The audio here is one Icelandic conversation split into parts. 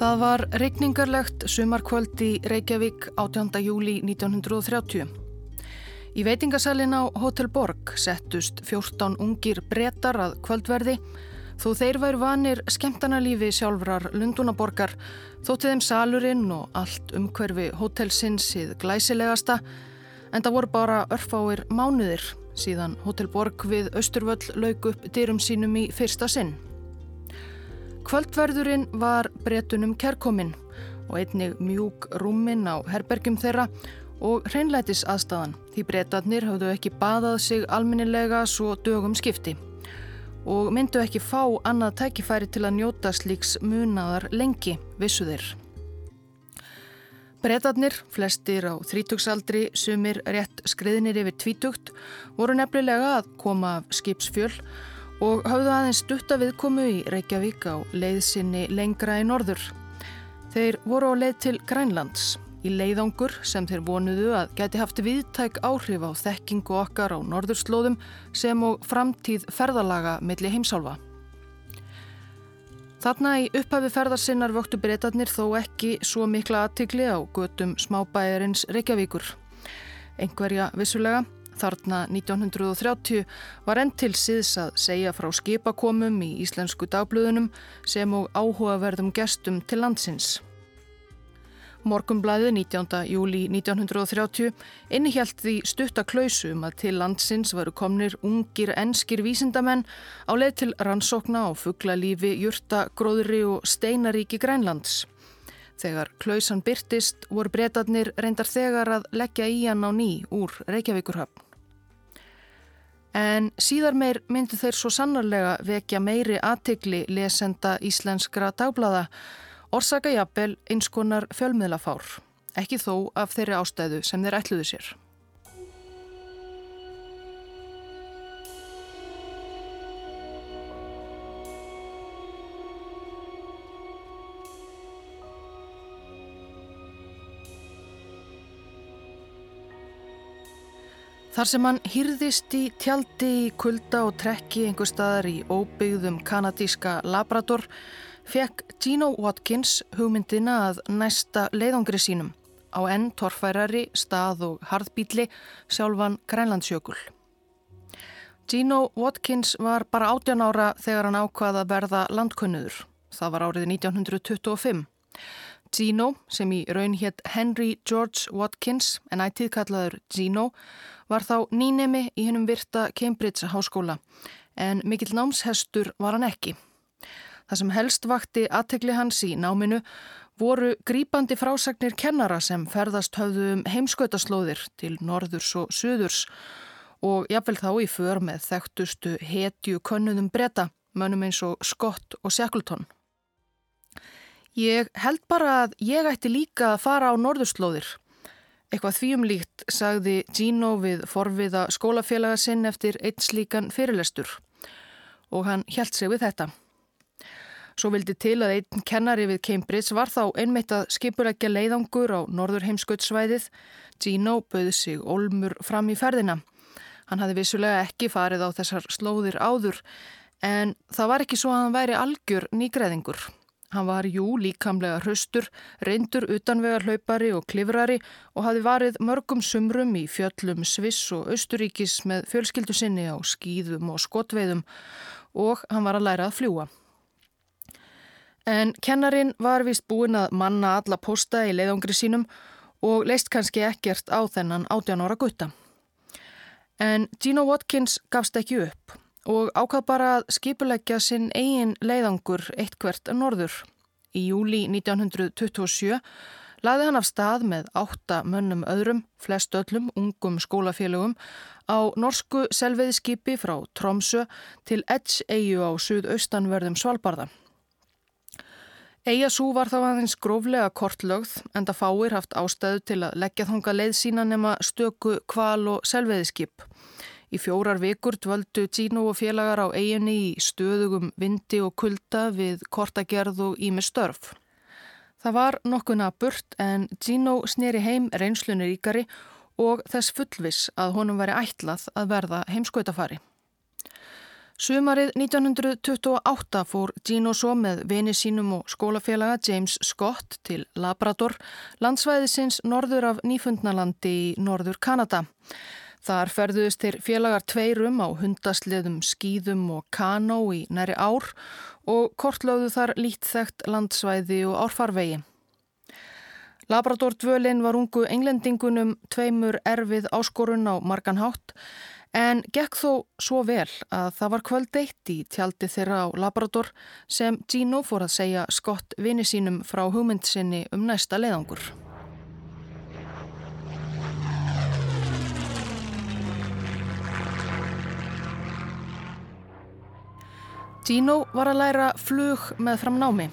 Það var regningarlegt sumarkvöld í Reykjavík 18. júli 1930. Í veitingasalinn á Hotel Borg settust 14 ungir brettar að kvöldverði þó þeir væru vanir skemmtanalífi sjálfrar Lundunaborgar þótti þeim salurinn og allt umhverfi hotelsins-ið glæsilegasta en það voru bara örfáir mánuðir síðan Hotel Borg við Östurvöll lauk upp dyrum sínum í fyrsta sinn. Kvöldverðurinn var bretunum kerkominn og einnig mjúk rúminn á herbergjum þeirra og hreinlætis aðstæðan því bretarnir hafðu ekki baðað sig alminnilega svo dögum skipti og myndu ekki fá annað tækifæri til að njóta slíks munaðar lengi, vissu þeir. Bretarnir, flestir á þrítugsaldri, sumir rétt skriðnir yfir tvítugt, voru nefnilega að koma af skipsfjöl og hafðu aðeins stutta viðkomu í Reykjavík á leiðsynni lengra í norður. Þeir voru á leið til Grænlands í leiðangur sem þeir vonuðu að geti haft viðtæk áhrif á þekkingu okkar á norðurslóðum sem og framtíð ferðalaga milli heimsálfa. Þarna í upphafi ferðarsinnar vöktu breytarnir þó ekki svo mikla aðtikli á götum smábæjarins Reykjavíkur. Engverja vissulega Þarna 1930 var enn til síðs að segja frá skipakomum í íslensku dagblöðunum sem og áhugaverðum gestum til landsins. Morgumblæði 19. júli 1930 innihjalt því stuttaklausum um að til landsins varu komnir ungir enskir vísindamenn á leið til rannsókna á fugglalífi, jurta, gróðri og steinaríki Grænlands. Þegar klausan byrtist voru breytarnir reyndar þegar að leggja í hann á ný úr Reykjavíkurhöfn. En síðar meir myndu þeir svo sannarlega vekja meiri aðtikli lesenda íslenskra dagblada, orsaka jafnvel einskonar fjölmiðlafár, ekki þó af þeirri ástæðu sem þeir ætluðu sér. Þar sem hann hýrðist í tjaldi í kulda og trekki einhver staðar í óbyggðum kanadíska Labrador fekk Gino Watkins hugmyndina að næsta leiðangri sínum á enn torfærari stað og harðbíli sjálfan Grænlandsjökul. Gino Watkins var bara 18 ára þegar hann ákvaða verða landkunnuður. Það var árið 1925. Gino, sem í raun hétt Henry George Watkins en ættið kallaður Gino, var þá nýnemi í hennum virta Cambridge háskóla en mikill námshestur var hann ekki. Það sem helst vakti aðtegli hans í náminu voru grípandi frásagnir kennara sem ferðast höfðu um heimskautaslóðir til norðurs og söðurs og jáfnvel þá í för með þekktustu hetju könnuðum breyta, mönnum eins og Scott og Shackleton. Ég held bara að ég ætti líka að fara á norðurslóðir. Eitthvað þvíumlíkt sagði Gino við forviða skólafélaga sinn eftir einn slíkan fyrirlestur og hann held sig við þetta. Svo vildi til að einn kennari við Cambridge var þá einmitt að skipurækja leiðangur á norður heimskautsvæðið. Gino bauði sig olmur fram í ferðina. Hann hafði vissulega ekki farið á þessar slóðir áður en það var ekki svo að hann væri algjör nýgreðingur. Hann var jú líkamlega hraustur, reyndur utanvegar hlaupari og klifrari og hafi varið mörgum sumrum í fjöllum Sviss og Östuríkis með fjölskyldu sinni á skýðum og skotveiðum og hann var að læra að fljúa. En kennarin var vist búin að manna alla posta í leiðongri sínum og leist kannski ekkert á þennan 18 ára gutta. En Gino Watkins gafst ekki upp og ákvað bara að skipuleggja sinn eigin leiðangur eitt hvert norður. Í júli 1927 laði hann af stað með átta mönnum öðrum, flest öllum ungum skólafélögum, á norsku selveðiskipi frá Tromsö til Edge-eigu á suðaustanverðum Svalbardha. Eigasú var þá aðeins gróflega kortlögð en það fáir haft ástæðu til að leggja þonga leið sína nema stöku kval og selveðiskip. Í fjórar vikur dvöldu Gino og félagar á eiginni í stöðugum vindi og kulda við kortagerð og ími störf. Það var nokkuna burt en Gino sneri heim reynslunir ríkari og þess fullvis að honum væri ætlað að verða heimskautafari. Sumarið 1928 fór Gino svo með vini sínum og skólafélaga James Scott til Labrador, landsvæðisins norður af Nýfundnalandi í norður Kanada. Þar ferðuðist þeir félagar tveirum á hundasliðum, skýðum og kanó í næri ár og kortlögðu þar lít þekkt landsvæði og árfarvegi. Labrador dvölin var ungu englendingunum tveimur erfið áskorun á marganhátt en gekk þó svo vel að það var kvöld eitt í tjaldi þeirra á Labrador sem Gino fór að segja skott vini sínum frá hugmyndsinni um næsta leiðangur. Gino var að læra flug með framnámi.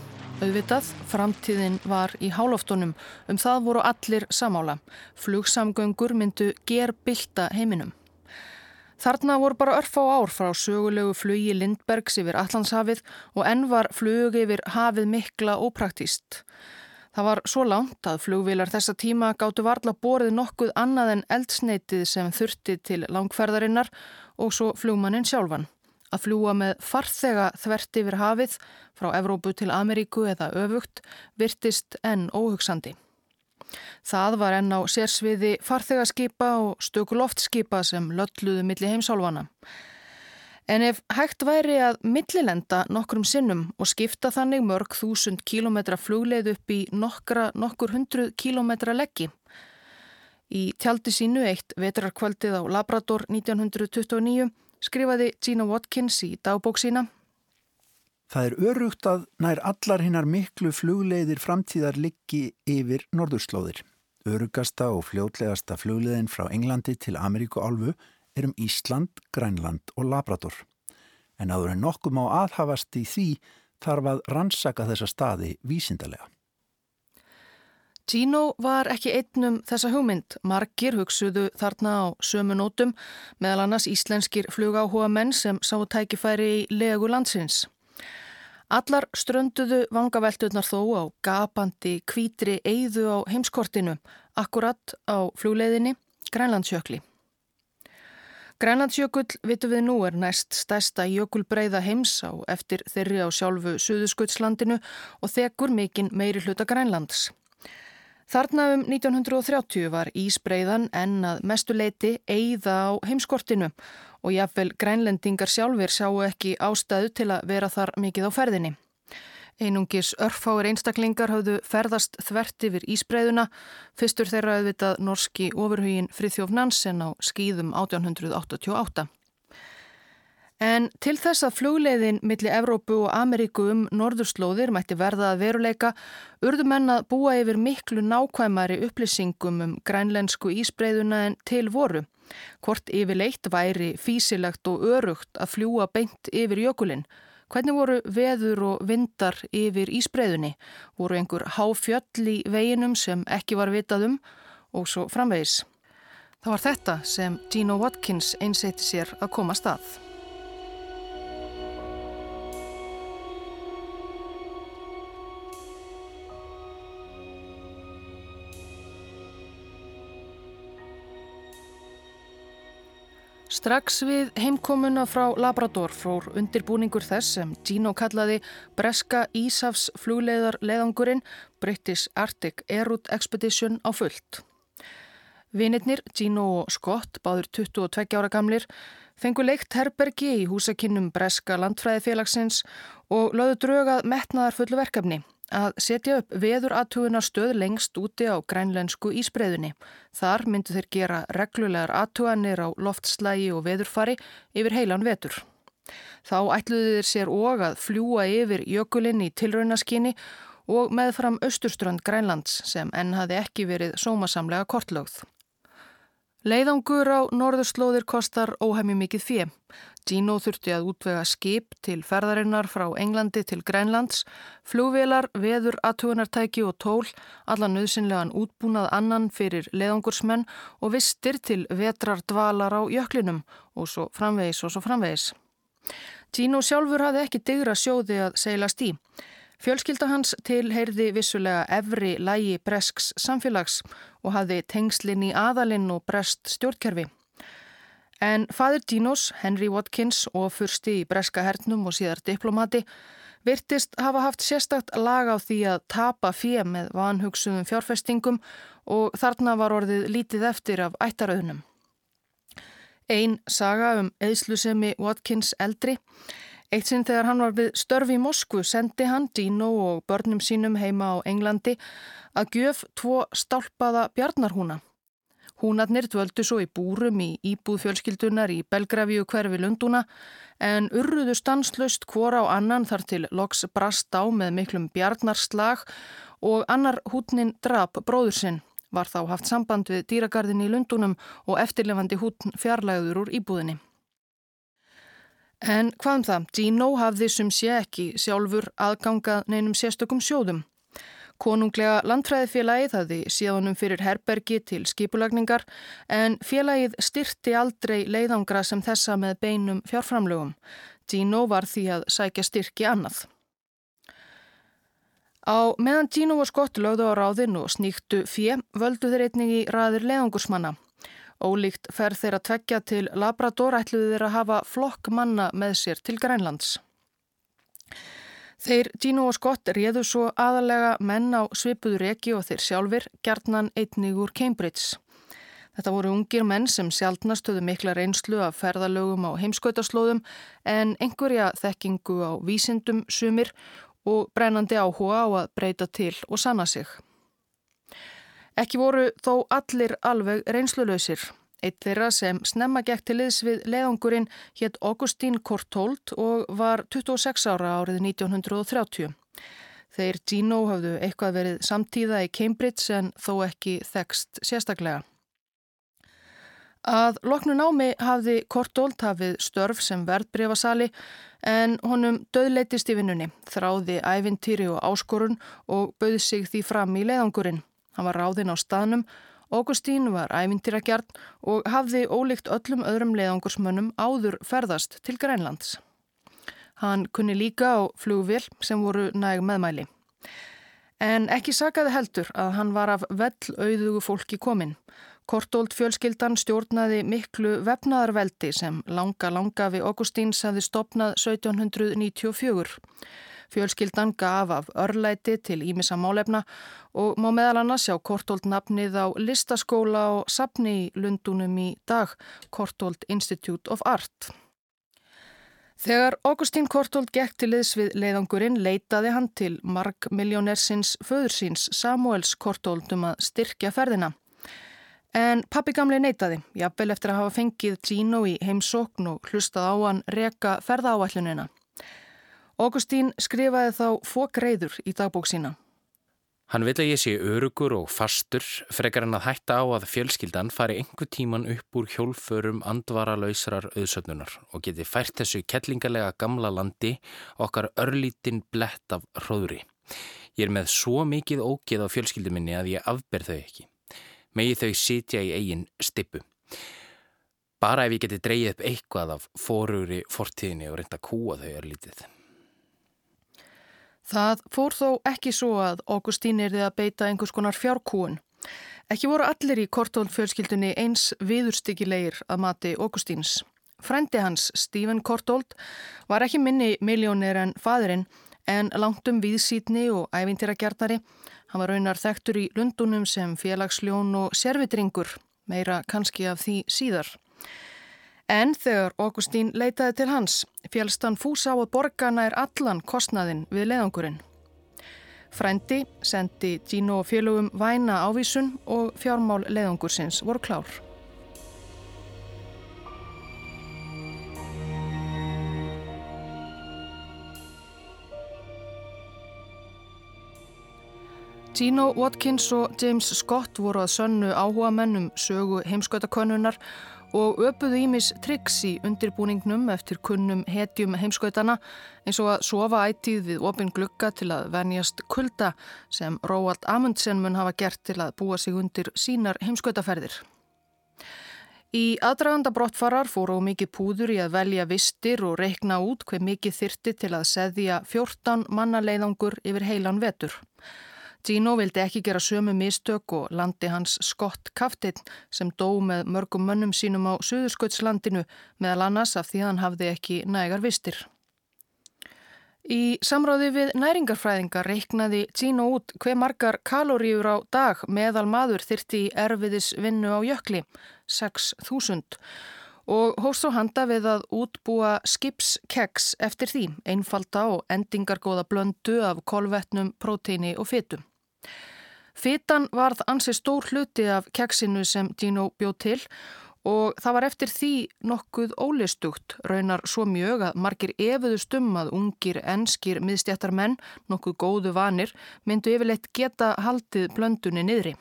Auðvitað, framtíðin var í hálóftunum, um það voru allir samála. Flugsamgöngur myndu ger bylta heiminum. Þarna voru bara örf á ár frá sögulegu flugi Lindbergs yfir Allandshafið og enn var flug yfir hafið mikla ópraktíst. Það var svo langt að flugvilar þessa tíma gáttu varla borið nokkuð annað en eldsneitið sem þurfti til langferðarinnar og svo flugmannin sjálfan. Að fljúa með farþega þvert yfir hafið frá Evrópu til Ameríku eða öfugt virtist enn óhugsandi. Það var enn á sérsviði farþegaskipa og stökuloftskipa sem lölluðu milli heimsálfana. En ef hægt væri að millilenda nokkrum sinnum og skipta þannig mörg þúsund kílometra flugleið upp í nokkra nokkur hundruð kílometra leggi. Í tjaldi sínu eitt vetrarkvöldið á Labrador 1929 skrifaði Gina Watkins í dagbók sína. Það er örugt að nær allar hinnar miklu flugleiðir framtíðar liggi yfir norðurslóðir. Örugasta og fljótlegasta flugleiðin frá Englandi til Ameríku álfu er um Ísland, Grænland og Labrador. En áður en nokkum á aðhafast í því þarf að rannsaka þessa staði vísindarlega. Gino var ekki einnum þessa hugmynd. Margir hugsuðu þarna á sömu nótum, meðal annars íslenskir flugáhuga menn sem sá tækifæri í legu landsins. Allar strönduðu vangavelturnar þó á gapandi kvítri eyðu á heimskortinu, akkurat á flugleiðinni Grænlandsjökli. Grænlandsjökull, vitum við nú, er næst stærsta jökulbreiða heims á eftir þeirri á sjálfu Suðuskuttslandinu og þekur mikinn meiri hluta Grænlands. Þarna um 1930 var Ísbreiðan enn að mestuleiti eigða á heimskortinu og jáfnvel grænlendingar sjálfur sáu ekki ástæðu til að vera þar mikið á ferðinni. Einungis örfáir einstaklingar hafðu ferðast þvert yfir Ísbreiðuna, fyrstur þeirra auðvitað norski ofurhugin Frithjóf Nansen á skýðum 1888. En til þess að flugleiðin millir Evrópu og Ameríku um norðurslóðir mætti verða að veruleika urðu menn að búa yfir miklu nákvæmari upplýsingum um grænlensku ísbreyðuna en til voru. Hvort yfirleitt væri físilegt og örugt að fljúa beint yfir jökulinn. Hvernig voru veður og vindar yfir ísbreyðunni? Voru einhver háfjöll í veginum sem ekki var vitað um og svo framvegis. Það var þetta sem Gino Watkins einsætti sér að koma stað. Strax við heimkomuna frá Labrador fór undirbúningur þess sem Gino kallaði Breska Ísafs flugleiðar leiðangurinn British Arctic Air Route Expedition á fullt. Vinirnir, Gino og Scott, báður 22 ára gamlir, fengu leikt herbergi í húsakinnum Breska landfræðifélagsins og lögðu drögað metnaðar fullu verkefni að setja upp veður aðtugunar stöð lengst úti á grænlensku ísbreyðunni. Þar myndu þeir gera reglulegar aðtuganir á loftslægi og veðurfari yfir heilan vetur. Þá ætluðu þeir sér og að fljúa yfir jökulinn í tilraunaskinni og meðfram austurströnd Grænlands sem enn hafi ekki verið sómasamlega kortlögð. Leiðangur á norðurslóðir kostar óhæmi mikið fjö. Gino þurfti að útvega skip til ferðarinnar frá Englandi til Grænlands, flugvelar, veður, aðtugunartæki og tól, allan nöðsynlegan útbúnað annan fyrir leiðangursmenn og vistir til vetrar dvalar á jöklinum og svo framvegis og svo framvegis. Gino sjálfur hafði ekki digra sjóði að seilast í. Fjölskylda hans tilheyrði vissulega efri lægi bresks samfélags og hafði tengslinn í aðalinn og brest stjórnkerfi. En fadir Dinos, Henry Watkins og fyrsti í breska hernum og síðar diplomati virtist hafa haft sérstakt lag á því að tapa fjö með vanhugsuðum fjárfestingum og þarna var orðið lítið eftir af ættarauðnum. Einn saga um eðslusemi Watkins eldri. Eitt sinn þegar hann var við störfi í Moskvu sendi hann Dino og börnum sínum heima á Englandi að gjöf tvo stálpaða bjarnarhúna. Húnarnir dvöldu svo í búrum í íbúð fjölskyldunar í Belgravíu hverfi Lunduna en urruðu stanslöst hvora á annan þar til loks brast á með miklum bjarnarslag og annar hútnin drap bróður sinn. Var þá haft samband við dýragarðin í Lundunum og eftirlefandi hútn fjarlæður úr íbúðinni. En hvaðum það? Dino hafði sem sé ekki sjálfur aðgangað neinum sérstökum sjóðum. Konunglega landfræðifélagið hafði síðanum fyrir herbergi til skipulagningar en félagið styrti aldrei leiðangra sem þessa með beinum fjárframlögum. Dino var því að sækja styrki annað. Á meðan Dino var skott lögðu á ráðin og sníktu fjö völdu þeir einning í raðir leiðangursmanna. Ólíkt fer þeir að tvekja til Labrador ætluðu þeir að hafa flokk manna með sér til Grænlands. Þeir Gino og Scott réðu svo aðalega menn á svipuður eki og þeir sjálfur gerðnan einnig úr Cambridge. Þetta voru ungir menn sem sjálfnastuðu mikla reynslu af ferðalögum á heimskautarslóðum en einhverja þekkingu á vísindum sumir og brennandi áhuga á að breyta til og sanna sig. Ekki voru þó allir alveg reynslulöysir. Eitt þeirra sem snemma gekk til liðs við leðangurinn hétt Augustín Kortold og var 26 ára árið 1930. Þeir Gino hafðu eitthvað verið samtíða í Cambridge en þó ekki þekst sérstaklega. Að loknu námi hafði Kortold hafið störf sem verðbreyfasali en honum döðleitist í vinnunni, þráði ævintýri og áskorun og bauði sig því fram í leðangurinn. Hann var ráðinn á staðnum Augustín var ævintýragjart og hafði ólíkt öllum öðrum leiðangursmönnum áður ferðast til Grænlands. Hann kunni líka á flugvél sem voru næg meðmæli. En ekki sagaði heldur að hann var af vell auðugu fólki komin. Kortóld fjölskyldan stjórnaði miklu vefnaðarveldi sem langa langa við Augustíns hafði stopnað 1794. Fjölskyldan gaf af örlæti til Ímissa málefna og má meðal annars sjá Kortold nafnið á listaskóla og sapni í Lundunum í dag, Kortold Institute of Art. Þegar Augustín Kortold gekk til liðs við leiðangurinn leitaði hann til mark miljónersins föðursins Samuels Kortold um að styrkja ferðina. En pappi gamli neytaði, jafnvel eftir að hafa fengið Gino í heimsókn og hlustað á hann reka ferðaáallunina. Augustín skrifaði þá fókreiður í dagbók sína. Hann vil að ég sé örugur og fastur frekar en að hætta á að fjölskyldan fari einhver tíman upp úr hjólförum andvaralausrar auðsöfnunar og geti fært þessu kettlingalega gamla landi okkar örlítinn blett af hróðri. Ég er með svo mikið ógeð á fjölskylduminni að ég afber þau ekki. Megi þau sitja í eigin stippu. Bara ef ég geti dreyið upp eitthvað af fórugri fortíðinni og reynda að kúa þau örlítið. Það fór þó ekki svo að Augustín erði að beita einhvers konar fjárkúun. Ekki voru allir í Kortól fjölskyldunni eins viðurstyggilegir að mati Augustíns. Frendi hans, Stephen Kortóld, var ekki minni miljónir en fadurinn en langt um viðsýtni og ævintýragjarnari. Hann var raunar þekktur í Lundunum sem félagsljón og servitringur, meira kannski af því síðar. En þegar Augustín leitaði til hans, félst hann fúsa á að borgarna er allan kostnaðin við leðangurinn. Frændi sendi Gino og félögum væna ávísun og fjármál leðangursins voru klár. Gino Watkins og James Scott voru að sönnu áhuga mennum sögu heimskautakonnunar og öpuðu ímis triks í undirbúningnum eftir kunnum hetjum heimskautana eins og að sofa ættíð við opin glukka til að venjast kulda sem Róald Amundsen mun hafa gert til að búa sig undir sínar heimskautaferðir. Í aðdraganda brottfarar fóru mikið púður í að velja vistir og reikna út hver mikið þyrti til að seðja 14 mannaleiðangur yfir heilan vetur. Gino vildi ekki gera sömu mistök og landi hans Scott Kaftin sem dó með mörgum mönnum sínum á Suðursköldslandinu meðal annars af því hann hafði ekki nægar vistir. Í samráði við næringarfræðingar reiknaði Gino út hver margar kaloríur á dag meðal maður þyrti í erfiðis vinnu á jökli, 6.000 og hóst svo handa við að útbúa skipskeks eftir því, einfalda og endingargóða blöndu af kolvetnum, próteini og fytum. Fytan varð ansi stór hluti af keksinu sem Gino bjóð til og það var eftir því nokkuð ólistugt, raunar svo mjög að margir efuðu stummað ungir, enskir, miðstjættar menn, nokkuð góðu vanir, myndu yfirleitt geta haldið blöndunni niðri.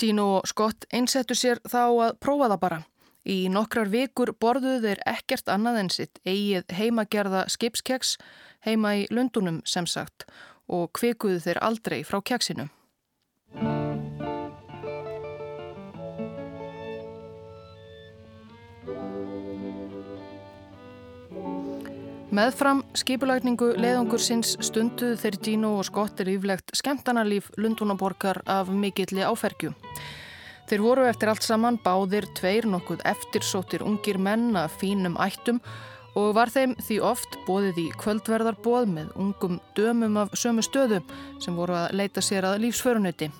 Gino og Scott einsettu sér þá að prófa það bara. Í nokkrar vikur borðuðu þeir ekkert annað en sitt eigið heimagerða skipskeks heima í Lundunum sem sagt og kvikuðu þeir aldrei frá keksinu. Meðfram skipulagningu leiðungur sinns stunduðu þeir Gino og Skottir yflegt skemmtanarlíf Lundunaborgar af mikilli áfergju. Þeir voru eftir allt saman báðir tveir nokkuð eftirsóttir ungir menn að fínum ættum og var þeim því oft bóðið í kvöldverðarbóð með ungum dömum af sömu stöðu sem voru að leita sér að lífsförunöti.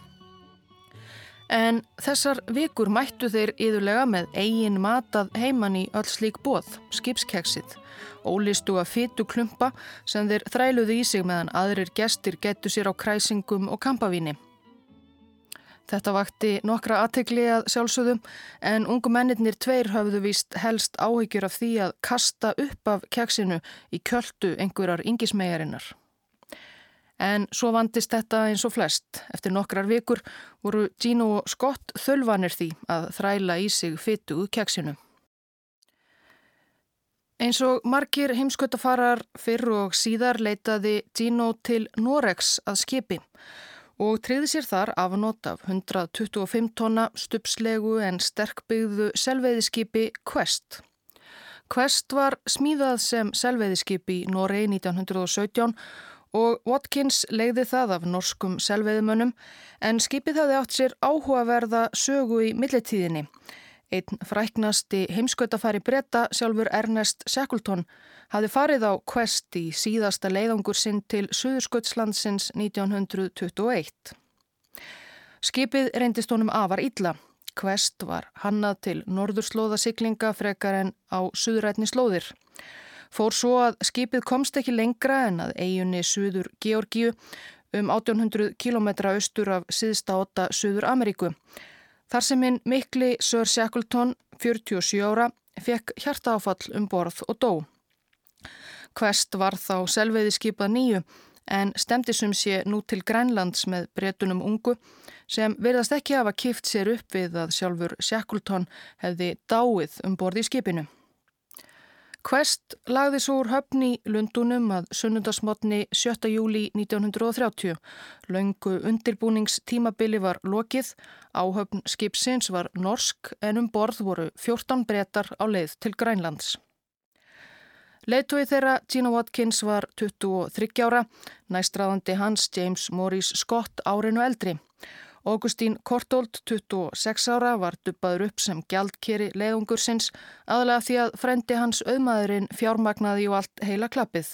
En þessar vikur mættu þeir yðurlega með eigin matað heimann í öll slík bóð, skipskeksið, ólistu að fytu klumpa sem þeir þræluði í sig meðan aðrir gestir getu sér á kræsingum og kampavíni. Þetta vakti nokkra aðtegli að sjálfsögðum en ungu mennirnir tveir höfðu víst helst áhyggjur af því að kasta upp af keksinu í kjöldu einhverjar yngismegarinnar. En svo vandist þetta eins og flest. Eftir nokkrar vikur voru Gino og Scott þölvanir því að þræla í sig fyttugu keksinu. Eins og margir heimskötafarar fyrr og síðar leitaði Gino til Norex að skipi og triði sér þar afnót af 125 tonna stupslegu en sterkbyggðu selveiðiskipi Quest. Quest var smíðað sem selveiðiskipi í Norei 1917 og Watkins leiði það af norskum selveiðimönnum en skipið hafði átt sér áhugaverða sögu í millitíðinni. Einn fræknasti heimskautafari breyta sjálfur Ernest Shackleton hafði farið á Quest í síðasta leiðangur sinn til Suðursköldslandsins 1921. Skipið reyndist honum afar illa. Quest var hannað til norðurslóðasiklinga frekar en á suðrætni slóðir. Fór svo að skipið komst ekki lengra en að eiginni Suður Georgiu um 1800 km austur af síðsta åtta Suður Ameríku. Þar sem minn mikli Sir Shackleton, 47 ára, fekk hjartaáfall um borð og dó. Kvest var þá selveiði skipað nýju en stemdi sum sé nú til Grænlands með bretunum ungu sem verðast ekki hafa kift sér upp við að sjálfur Shackleton hefði dáið um borði í skipinu. Quest lagði svo úr höfni Lundunum að sunnundasmotni 7. júli 1930. Laungu undirbúningstímabili var lokið, áhöfn skipsins var norsk en um borð voru 14 brettar á leið til Grænlands. Leittói þeirra Gino Watkins var 23 ára, næstraðandi hans James Morris Scott árinu eldri. Augustín Kortold, 26 ára, var duppaður upp sem gjaldkeri leiðungursins aðlega því að frendi hans auðmaðurinn fjármagnaði og allt heila klappið.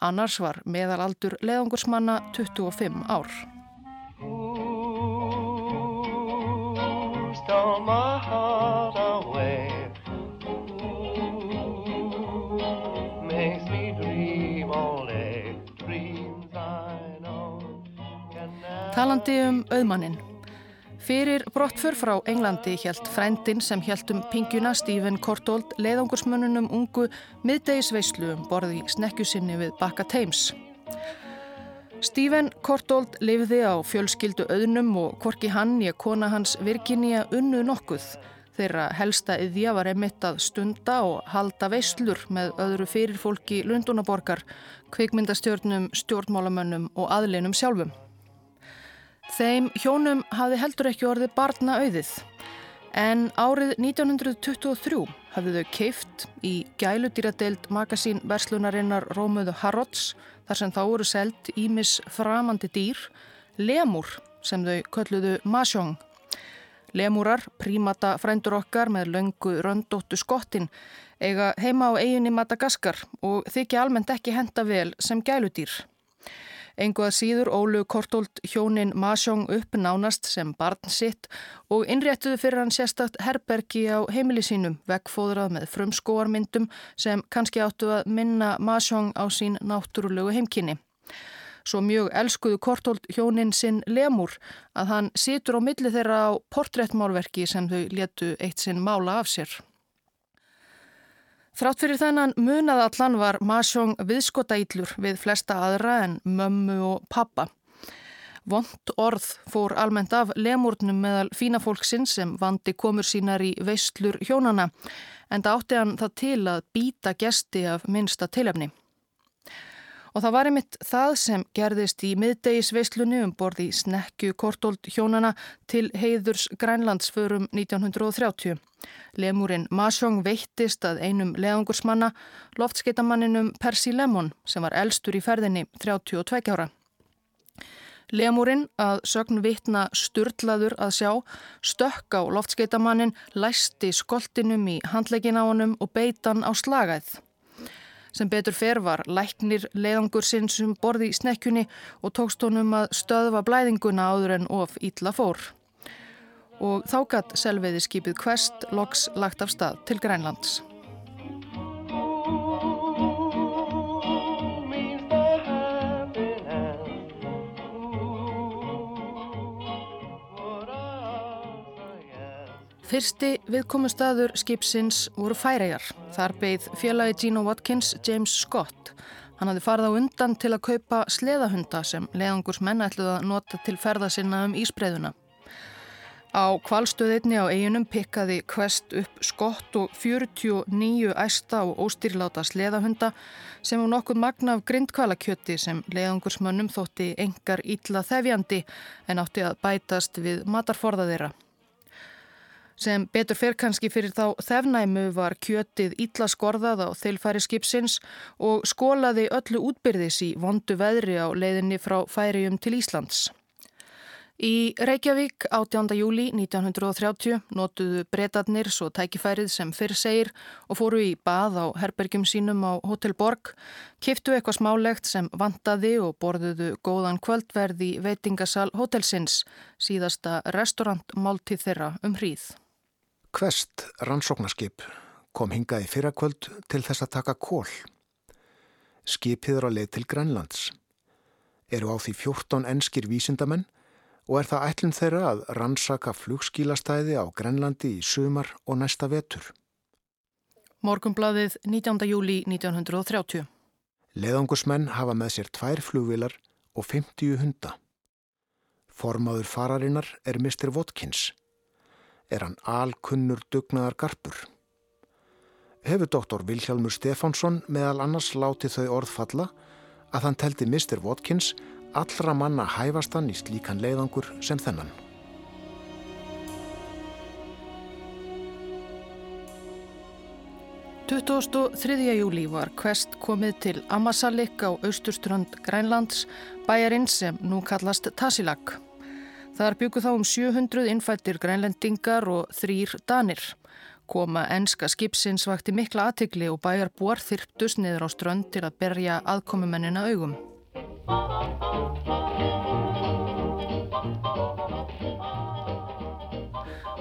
Annars var meðalaldur leiðungursmanna 25 ár. Talandi um auðmannin. Fyrir brottfur frá Englandi hjælt frændin sem hjælt um pingjuna Stephen Kortold leiðangursmönnunum ungu miðdegisveislu um borði snekkjusinni við Bakka Thames. Stephen Kortold lifði á fjölskyldu auðnum og korki hann að kona hans Virginia unnu nokkuð. Þeirra helsta yðja var emitt að stunda og halda veislur með öðru fyrirfólki Lundunaborgar, kveikmyndastjórnum, stjórnmálamönnum og aðleinum sjálfum. Þeim hjónum hafi heldur ekki orðið barna auðið en árið 1923 hafðu þau keift í gæludýradeild magasín verslunarinnar Rómuðu Harrods þar sem þá eru seld ímis framandi dýr, lemur sem þau kölluðu Mahjong. Lemúrar, prímata frændur okkar með löngu röndóttu skottin, eiga heima á eiginni Madagaskar og þykja almennt ekki henda vel sem gæludýr. Engu að síður ólu kortóld hjónin Masjóng upp nánast sem barn sitt og innréttuðu fyrir hann sérstakt herbergi á heimili sínum vekkfóðrað með frumskóarmyndum sem kannski áttu að minna Masjóng á sín náttúrulegu heimkynni. Svo mjög elskuðu kortóld hjónin sinn lemur að hann situr á milli þeirra á portréttmálverki sem þau letu eitt sinn mála af sér. Þrátt fyrir þennan munað allan var Masjóng viðskotaýtlur við flesta aðra en mömmu og pappa. Vond orð fór almennt af lemurnum meðal fína fólksinn sem vandi komur sínar í veistlur hjónana en það átti hann það til að býta gesti af minsta tilefni. Og það var einmitt það sem gerðist í miðdegisveislunni um borði snekju kortóld hjónana til heiðurs Grænlandsförum 1930. Lemúrin Masjóng veittist að einum leðangursmanna, loftskeitamanninum Percy Lemon sem var elstur í ferðinni 32 ára. Lemúrin að sögn vitna sturdlaður að sjá, stökk á loftskeitamannin, læsti skoltinum í handlegin á honum og beitan á slagæð. Sem betur fer var læknir leiðangur sinn sem borði í snekkjunni og tókst honum að stöðva blæðinguna áður en of ítla fór. Og þá gatt selviði skipið Quest loks lagt af stað til Grænlands. Fyrsti viðkomustadur skipsins voru færegar. Þar beigð félagi Gino Watkins James Scott. Hann hafði farið á undan til að kaupa sleðahunda sem leðangurs menna ætluð að nota til ferða sinna um ísbreyðuna. Á kvalstöðinni á eiginum pikkaði Quest upp skott og 49 æsta og óstýrláta sleðahunda sem var nokkuð magna af grindkvalakjöti sem leðangursmönnum þótti engar ítla þefjandi en átti að bætast við matarforða þeirra. Sem betur fer kannski fyrir þá þefnæmu var kjötið ítla skorðað á þeilfæri skipsins og skólaði öllu útbyrðis í vondu veðri á leiðinni frá færium til Íslands. Í Reykjavík 18. júli 1930 notuðu breytatnir svo tækifærið sem fyrr segir og fóru í bað á herbergjum sínum á Hotel Borg, kiftu eitthvað smálegt sem vantaði og borðuðu góðan kvöldverði veitingasal hotelsins, síðasta restaurantmáltið þeirra um hríð. Kvest rannsóknarskip kom hingaði fyrrakvöld til þess að taka kól. Skipiður á leið til Grænlands. Eru á því 14 enskir vísindamenn og er það ætlum þeirra að rannsaka flugskílastæði á Grænlandi í sumar og næsta vetur. Morgumbladið 19. júli 1930. Leðangusmenn hafa með sér tvær flugvilar og 50 hunda. Formaður fararinnar er Mr. Watkins er hann alkunnur dugnaðar garpur. Hefur doktor Vilhjálmur Stefánsson meðal annars látið þau orðfalla að hann teldi Mr. Watkins allra manna hæfastan í slíkan leiðangur sem þennan. Þriðja júli var Quest komið til Amasalik á austurströnd Grænlands, bæjarinn sem nú kallast Tasilak. Þar byggu þá um 700 innfættir grænlendingar og þrýr danir. Koma enska skipsins vakti mikla aðtikli og bæjar búar þyrptus niður á strönd til að berja aðkomumennina augum.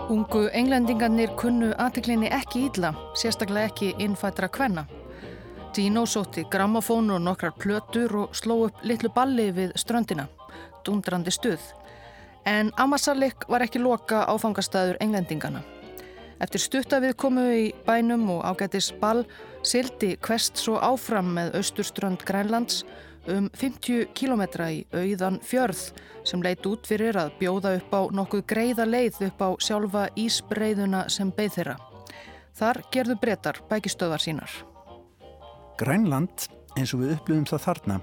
Ungu englendingarnir kunnu aðtiklinni ekki ídla, sérstaklega ekki innfættra kvenna. Dino sótti grammofónu og nokkrar plötur og sló upp litlu balli við ströndina. Dundrandi stuð. En Amasalik var ekki loka áfangastæður englendingana. Eftir stuttavið komu í bænum og ágætis ball sildi Kvest svo áfram með austurströnd Grænlands um 50 kilometra í auðan fjörð sem leit út fyrir að bjóða upp á nokkuð greiða leið upp á sjálfa ísbreiðuna sem beð þeirra. Þar gerðu breytar bækistöðar sínar. Grænland, eins og við upplöfum það þarna,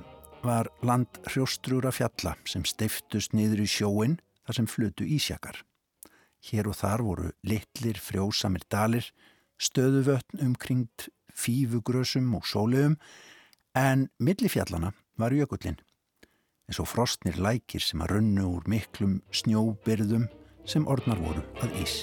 var land hrjóstrúra fjalla sem steiftust niður í sjóin þar sem flutu ísjakar. Hér og þar voru litlir frjósamir dalir, stöðuvötn umkringt fífugrösum og sóleum en millifjallana var jökullin. eins og frostnir lækir sem að runnu úr miklum snjóbyrðum sem orðnar voru að ís.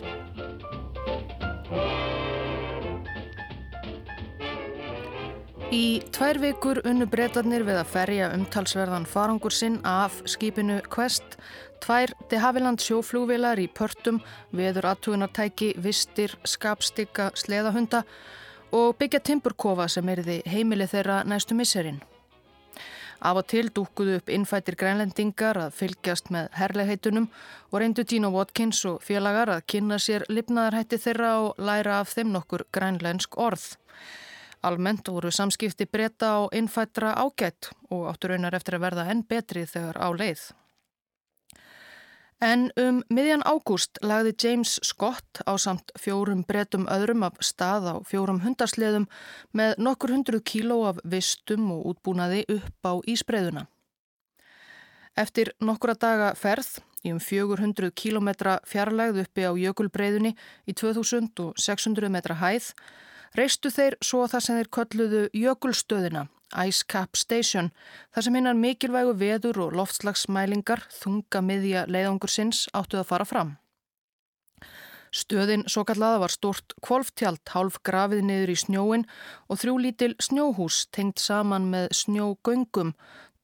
Í tvær vikur unnu breytarnir við að ferja umtalsverðan farangur sinn af skipinu Quest, tvær de Haviland sjóflúvilar í pörtum, veður aðtugunartæki, vistir, skapstikka, sleðahunda og byggja timburkofa sem erði heimili þeirra næstu misserinn. Af og til dúkuðu upp innfættir grænlendingar að fylgjast með herlegheitunum og reyndu Dino Watkins og félagar að kynna sér lifnaðarhætti þeirra og læra af þeim nokkur grænlensk orð. Almennt voru samskipti breyta á innfættra ágætt og áttur raunar eftir að verða enn betri þegar á leið. En um miðjan ágúst lagði James Scott á samt fjórum breytum öðrum af stað á fjórum hundarsleðum með nokkur hundruð kíló af vistum og útbúnaði upp á ísbreyðuna. Eftir nokkura daga ferð í um 400 kílometra fjarlægð uppi á jökulbreyðunni í 2600 metra hæð reistu þeir svo það sem þeir kölluðu jökulstöðina, Ice Cap Station, þar sem hinnar mikilvægu veður og loftslagsmælingar þunga miðja leiðangur sinns áttuð að fara fram. Stöðin svo kallaða var stort kvolftjald hálf grafið niður í snjóin og þrjú lítil snjóhús tengt saman með snjógöngum.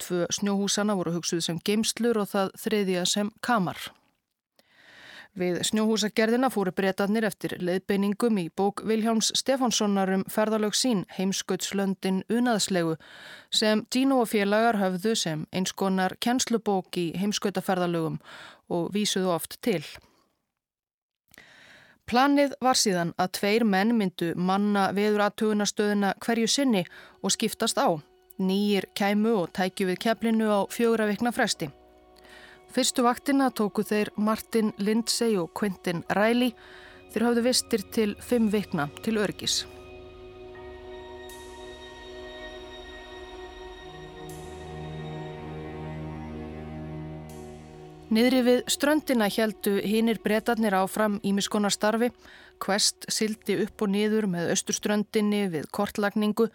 Tvö snjóhúsana voru hugsuð sem geimslur og það þriðja sem kamar. Við snjóhúsagerðina fóru breytanir eftir leiðbeiningum í bók Viljáms Stefánssonar um ferðalög sín heimskautslöndin unaðslegu sem Dino og félagar höfðu sem einskonar kjenslubók í heimskautaferðalögum og vísuðu oft til. Planið var síðan að tveir menn myndu manna veður aðtugunastöðuna hverju sinni og skiptast á. Nýjir kæmu og tækju við keflinu á fjögra vikna fresti. Fyrstu vaktina tóku þeir Martin Lindsay og Quentin Riley. Þeir hafðu vistir til fimm vikna til örgis. Niðri við ströndina heldu hinnir breytarnir áfram ímiskonar starfi. Quest sildi upp og niður með austurströndinni við kortlagningu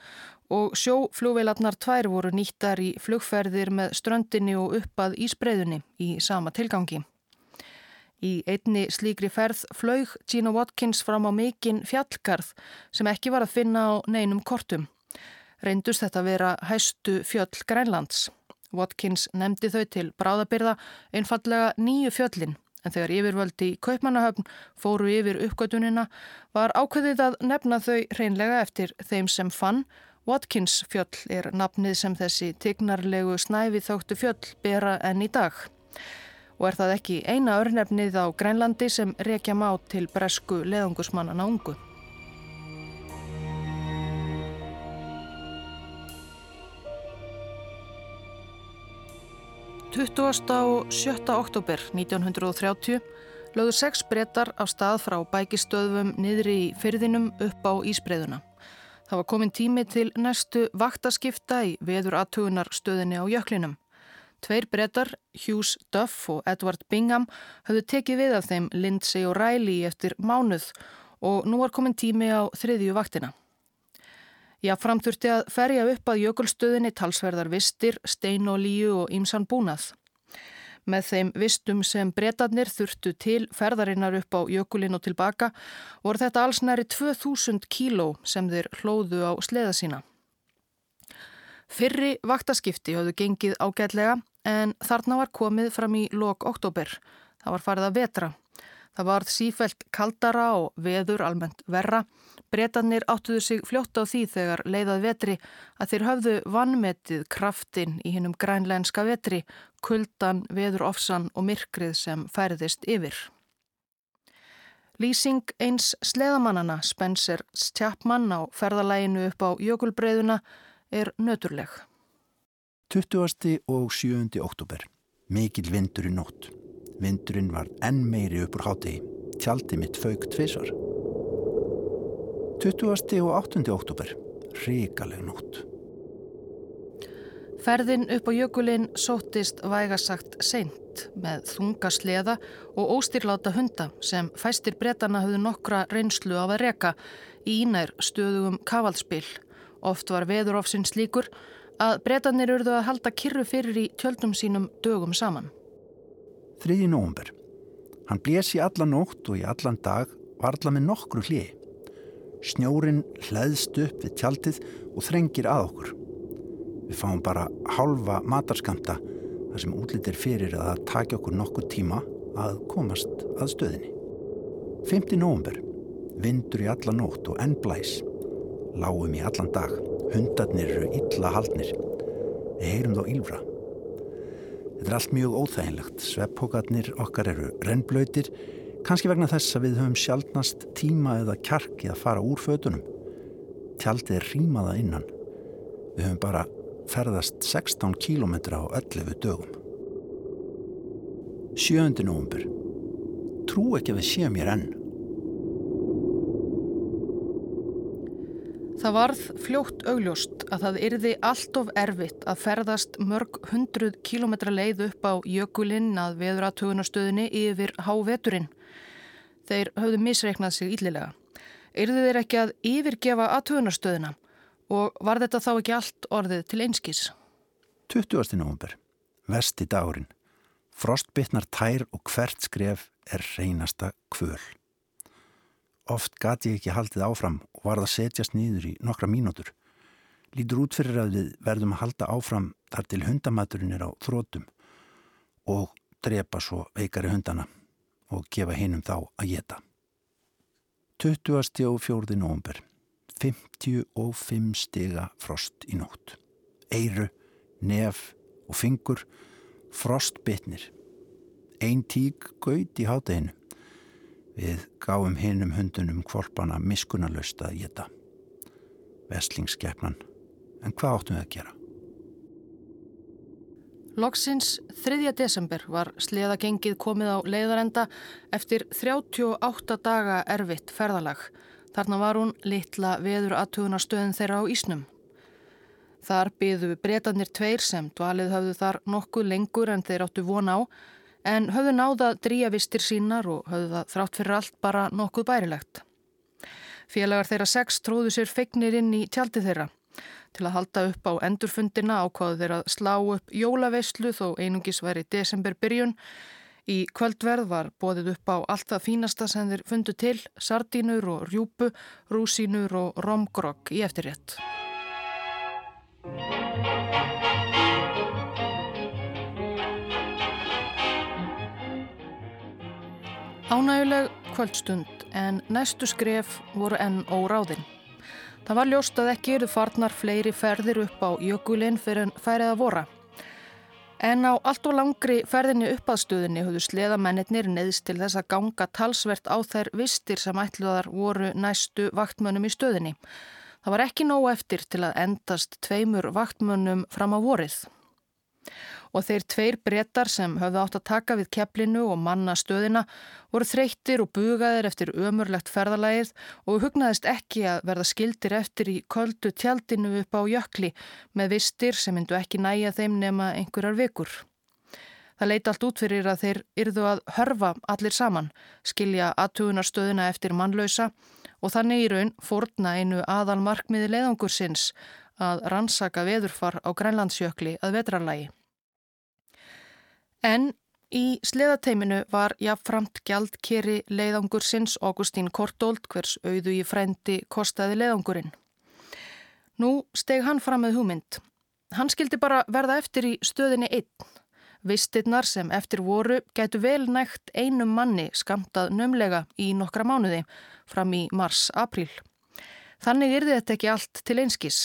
og sjóflugveilarnar tvær voru nýttar í flugferðir með ströndinni og uppað ísbreyðunni í sama tilgangi. Í einni slíkri ferð flög Gina Watkins fram á mikinn fjallgarð sem ekki var að finna á neinum kortum. Reyndust þetta vera hæstu fjöll Grænlands. Watkins nefndi þau til bráðabyrða einfallega nýju fjöllin en þegar yfirvöldi í Kaupmannahöfn fóru yfir uppgötunina var ákveðið að nefna þau reynlega eftir þeim sem fann Watkins fjöll er nafnið sem þessi tignarlegu snæfi þóttu fjöll bera enn í dag. Og er það ekki eina örnefnið á Grænlandi sem rekja má til bresku leðungusmannana ungu. Tuttúasta og sjötta oktober 1930 lögðu sex brettar á stað frá bækistöðum niðri í fyrðinum upp á Ísbreiðuna. Það var komin tími til næstu vaktaskipta í veður aðtugunar stöðinni á jöklinum. Tveir brettar, Hughes Duff og Edward Bingham, höfðu tekið við af þeim Lindsay og Riley eftir mánuð og nú var komin tími á þriðju vaktina. Já, framþurfti að ferja upp að jökulstöðinni talsverðar vistir, steinolíu og ímsan búnað. Með þeim vistum sem breytanir þurftu til ferðarinnar upp á jökulinn og tilbaka voru þetta alls næri 2000 kíló sem þeir hlóðu á sleða sína. Fyrri vaktaskipti hafðu gengið ágætlega en þarna var komið fram í lok oktober. Það var farið að vetra. Það varð sífælt kaldara og veður almennt verra Bretarnir áttuðu sig fljótt á því þegar leiðað vetri að þeir höfðu vannmetið kraftin í hinnum grænlænska vetri, kuldan, veður ofsan og myrkrið sem færðist yfir. Lýsing eins sleðamannana Spencer Chapman á ferðalæginu upp á jökulbreyðuna er nöturleg. 20. og 7. oktober. Mikil vindur í nótt. Vindurinn var enn meiri uppur hátegi. Tjaldi mitt fauk tvísar. 20. og 8. oktober. Ríkaleg nótt. Ferðin upp á jökulinn sóttist vægasagt seint með þunga sleða og óstýrláta hunda sem fæstir bretana hafðu nokkra reynslu af að reka í ínær stöðugum kavalspil. Oft var veðurofsins líkur að breytanir urðu að halda kyrru fyrir í tjöldum sínum dögum saman. 3. november. Hann blés í allan nótt og í allan dag varla með nokkru hlið. Snjórin hlæðst upp við tjaldið og þrengir að okkur. Við fáum bara halva matarskamta þar sem útlýttir fyrir að það taki okkur nokkur tíma að komast að stöðinni. 5. november. Vindur í allan nótt og enn blæs. Láum í allan dag. Hundarnir eru illa haldnir. Við heyrum þá ílfra. Þetta er allt mjög óþæginlegt. Sveppókarnir okkar eru rennblöytir, kannski vegna þess að við höfum sjálfnast tíma eða kjarki að fara úr fötunum. Tjaldið er rýmaða innan. Við höfum bara ferðast 16 kílometra á 11 dögum. 7. november. Trú ekki að við séum hér enn. Það varð fljótt augljóst að það yrði allt of erfitt að ferðast mörg hundruð kílometra leið upp á jökulinn að veðuratögunastöðinni yfir háveturinn. Þeir höfðu misreiknað sig íllilega. Yrðu þeir ekki að yfirgefa aðtögunastöðina og var þetta þá ekki allt orðið til einskís? 20. november. Vesti dagurinn. Frostbytnar tær og hvert skref er reynasta kvöl. Oft gati ég ekki haldið áfram og varð að setjast nýður í nokkra mínútur. Lítur út fyrir að við verðum að halda áfram þar til hundamaturinn er á þrótum og drepa svo veikari hundana og gefa hinnum þá að geta. 20. og 4. november. 55 stiga frost í nótt. Eiru, nef og fingur frostbytnir. Einn tík gaut í hátteginu. Við gáum hinnum hundunum kvolpana miskunarlaust að geta. Vestlingskeppnan. En hvað áttum við að gera? Loksins 3. desember var sleðagengið komið á leiðarenda eftir 38 daga erfitt ferðalag. Þarna var hún litla veður aðtugunarstöðin þeirra á Ísnum. Þar byðu breytanir tveir sem dvalið hafðu þar nokkuð lengur en þeir áttu von á en höfðu náða dríavistir sínar og höfðu það þrátt fyrir allt bara nokkuð bærilegt. Félagar þeirra sex tróðu sér feignir inn í tjaldi þeirra. Til að halda upp á endurfundina ákváðu þeirra að slá upp jólaveislu þó einungis væri desember byrjun. Í kvöldverð var bóðið upp á allt það fínasta sem þeir fundu til, sardínur og rjúpu, rúsínur og romgrogg í eftirrétt. Ánæguleg kvöldstund en næstu skref voru enn óráðinn. Það var ljóst að ekki eru farnar fleiri ferðir upp á jökulinn fyrir færið að vora. En á allt og langri ferðinni uppaðstöðinni höfðu sleðamennir neðist til þess að ganga talsvert á þær vistir sem ætluðar voru næstu vaktmönnum í stöðinni. Það var ekki nóg eftir til að endast tveimur vaktmönnum fram á vorið og þeir tveir brettar sem höfðu átt að taka við kepplinu og manna stöðina voru þreyttir og bugaðir eftir ömurlegt ferðalagið og hugnaðist ekki að verða skildir eftir í köldu tjaldinu upp á jökli með vistir sem myndu ekki næja þeim nema einhverjar vikur. Það leiti allt út fyrir að þeir yrðu að hörfa allir saman, skilja aðtugunarstöðina eftir mannlausa og þannig í raun fórna einu aðal markmiði leiðangur sinns að rannsaka veðurfar á Grænlandsjökli að vetrarlægi. En í sleðateiminu var jáfnframt gjaldkeri leiðangur sinns Augustín Kortold hvers auðu í frendi kostaði leiðangurinn. Nú steg hann fram með hugmynd. Hann skildi bara verða eftir í stöðinni einn. Vistirnar sem eftir voru gætu vel nægt einum manni skamtað nömlega í nokkra mánuði fram í mars-april. Þannig yrði þetta ekki allt til einskís.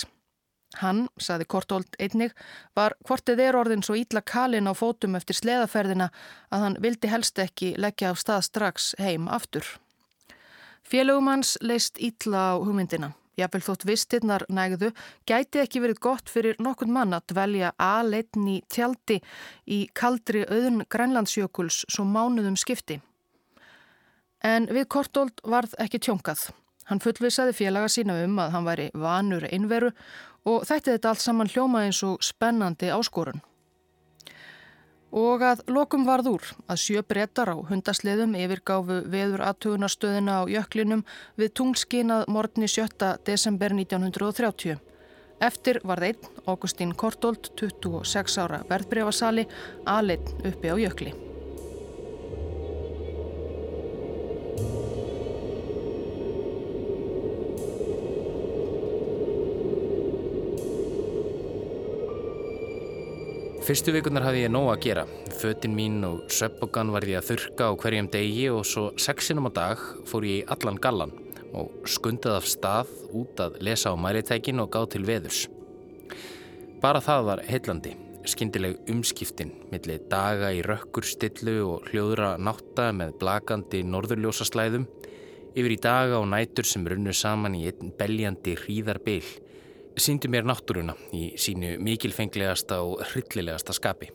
Hann, saði Kortold einnig, var hvortið er orðin svo ítla kalin á fótum eftir sleðaferðina að hann vildi helst ekki leggja af stað strax heim aftur. Félögum hans leist ítla á hugmyndina. Jáfnvel þótt vistirnar nægðu gæti ekki verið gott fyrir nokkund mann að dvelja aðleitn í tjaldi í kaldri auðun Grænlandsjökuls svo mánuðum skipti. En við Kortold varð ekki tjónkað. Hann fullvisaði félaga sína um að hann væri vanur einveru og þætti þetta allt saman hljóma eins og spennandi áskorun. Og að lokum varð úr að sjö brettar á hundasliðum yfirgáfu veður aðtugunarstöðina á jöklinum við tungskinnað morgni 7. desember 1930. Eftir var þeinn, Augustín Kortold, 26 ára verðbreyfasali, aðleitt uppi á jökli. Fyrstu vikunar hafði ég nóg að gera. Fötin mín og söpbogan var ég að þurka á hverjum degi og svo sexinum á dag fór ég í allan gallan og skundað af stað út að lesa á mælitækin og gá til veðurs. Bara það var heillandi, skindileg umskiptin millir daga í rökkur stillu og hljóðra nátta með blakandi norðurljósaslæðum yfir í daga og nætur sem runnu saman í einn beljandi hríðarbyll síndu mér náttúruna í sínu mikilfenglegasta og hryllilegasta skapi.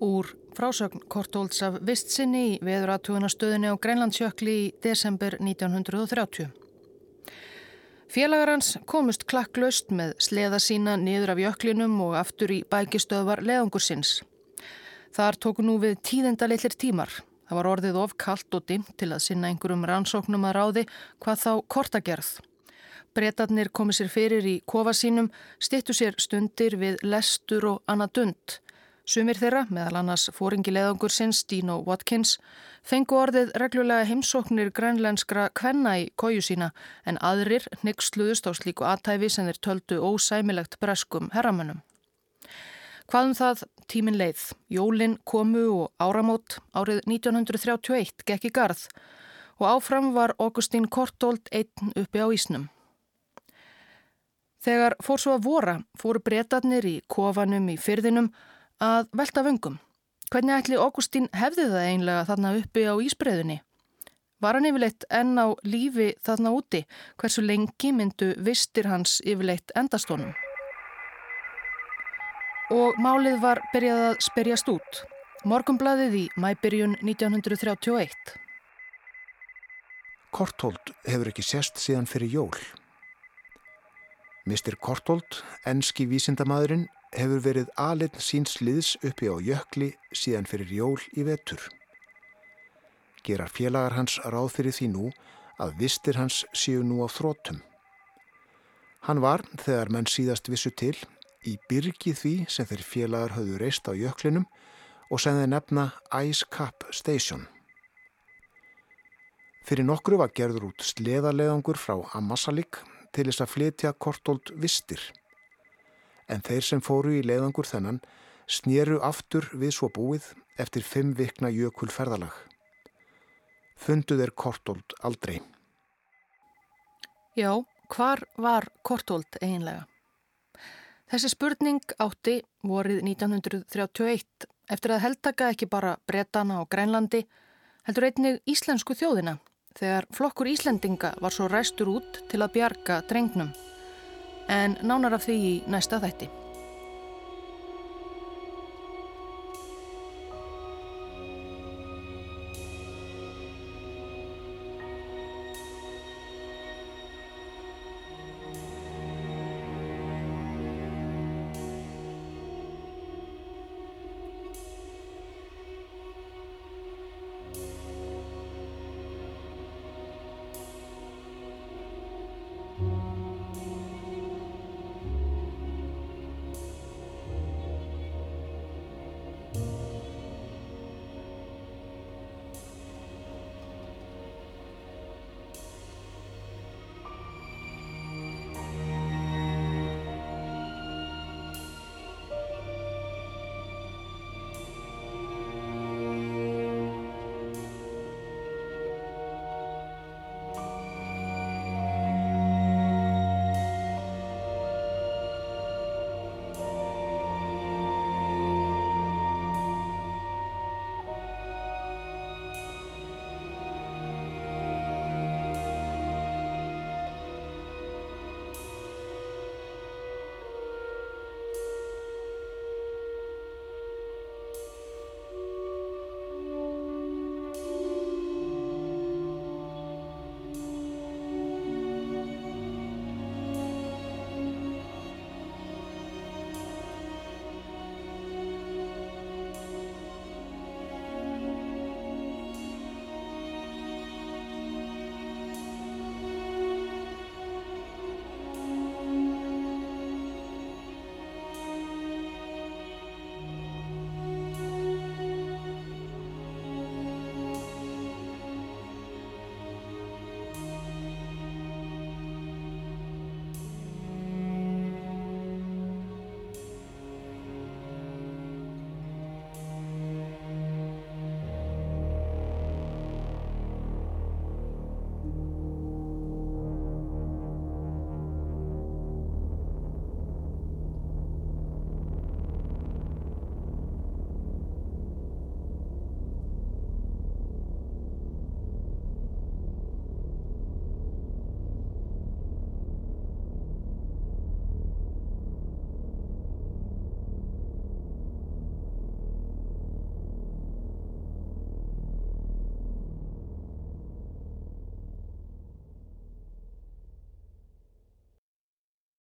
Úr frásögn Kortólds af vistsinni í veðuratúðunastöðinni á Grænlandsjökli í desember 1930. Félagar hans komust klakklaust með sleða sína niður af jöklinum og aftur í bækistöðvar leðungursins. Þar tóku nú við tíðendalitlir tímar. Það var orðið of kallt og dimt til að sinna einhverjum rannsóknum að ráði hvað þá kortagerð. Bretarnir komið sér fyrir í kofa sínum, stittu sér stundir við lestur og annað dund. Sumir þeirra, meðal annars fóringileðangur sinns Dino Watkins, fengu orðið reglulega heimsóknir grænlenskra kvenna í kóju sína en aðrir nyggsluðust á slíku aðtæfi sem þeir töldu ósæmilegt breskum herramönnum. Hvaðum það tímin leið, jólin komu og áramót árið 1931 gekk í garð og áfram var Augustín Kortold einn uppi á Ísnum. Þegar fór svo að vora fóru breytarnir í kofanum í fyrðinum að velta vöngum. Hvernig ætli Augustín hefði það einlega þarna uppi á ísbreyðunni? Var hann yfirleitt enn á lífi þarna úti? Hversu lengi myndu vistir hans yfirleitt endastónum? Og málið var byrjað að spyrjast út. Morgumblaðið í mæbyrjun 1931. Korthold hefur ekki sérst síðan fyrir jól. Mr. Kortold, enski vísindamaðurinn, hefur verið alinn síns liðs uppi á jökli síðan fyrir jól í vetur. Gerar félagar hans ráð fyrir því nú að vistir hans séu nú á þrótum. Hann var, þegar menn síðast vissu til, í byrgi því sem þeir félagar höfðu reist á jöklinum og sem þeir nefna Ice Cap Station. Fyrir nokkru var gerður út sleðarleðangur frá Ammassalik til þess að flytja kortold vistir. En þeir sem fóru í leiðangur þennan snýru aftur við svo búið eftir fimm vikna jökul ferðalag. Funduð er kortold aldrei. Já, hvar var kortold eiginlega? Þessi spurning átti vorið 1931 eftir að heldtaka ekki bara Bretana og Grænlandi heldur einnig íslensku þjóðina þegar flokkur Íslendinga var svo ræstur út til að bjarga drengnum. En nánar af því í næsta þætti.